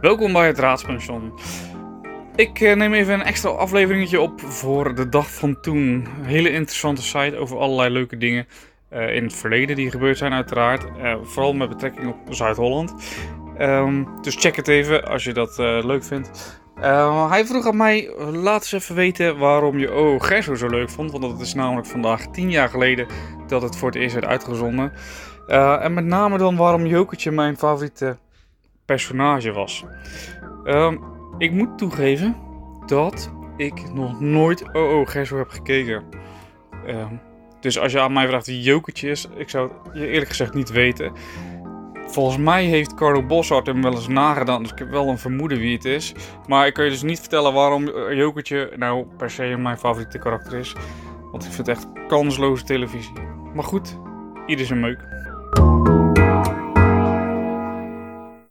Welkom bij het Raadspension. Ik eh, neem even een extra afleveringetje op voor de dag van toen. Hele interessante site over allerlei leuke dingen uh, in het verleden die gebeurd zijn uiteraard. Uh, vooral met betrekking op Zuid-Holland. Um, dus check het even als je dat leuk vindt. hij vroeg aan mij, laat eens even weten waarom je Oh Gerso zo leuk vond. Want het is namelijk vandaag tien jaar geleden dat het voor het eerst werd uitgezonden. en met name dan waarom Jokertje mijn favoriete personage was. Um, ik moet toegeven dat ik nog nooit OO Gerso heb gekeken. Um, dus als je aan mij vraagt wie Jokertje is, ik zou het je eerlijk gezegd niet weten. Volgens mij heeft Carlo Bossart hem wel eens nagedaan, dus ik heb wel een vermoeden wie het is. Maar ik kan je dus niet vertellen waarom Jokertje nou per se mijn favoriete karakter is. Want ik vind het echt kansloze televisie. Maar goed, ieder zijn meuk.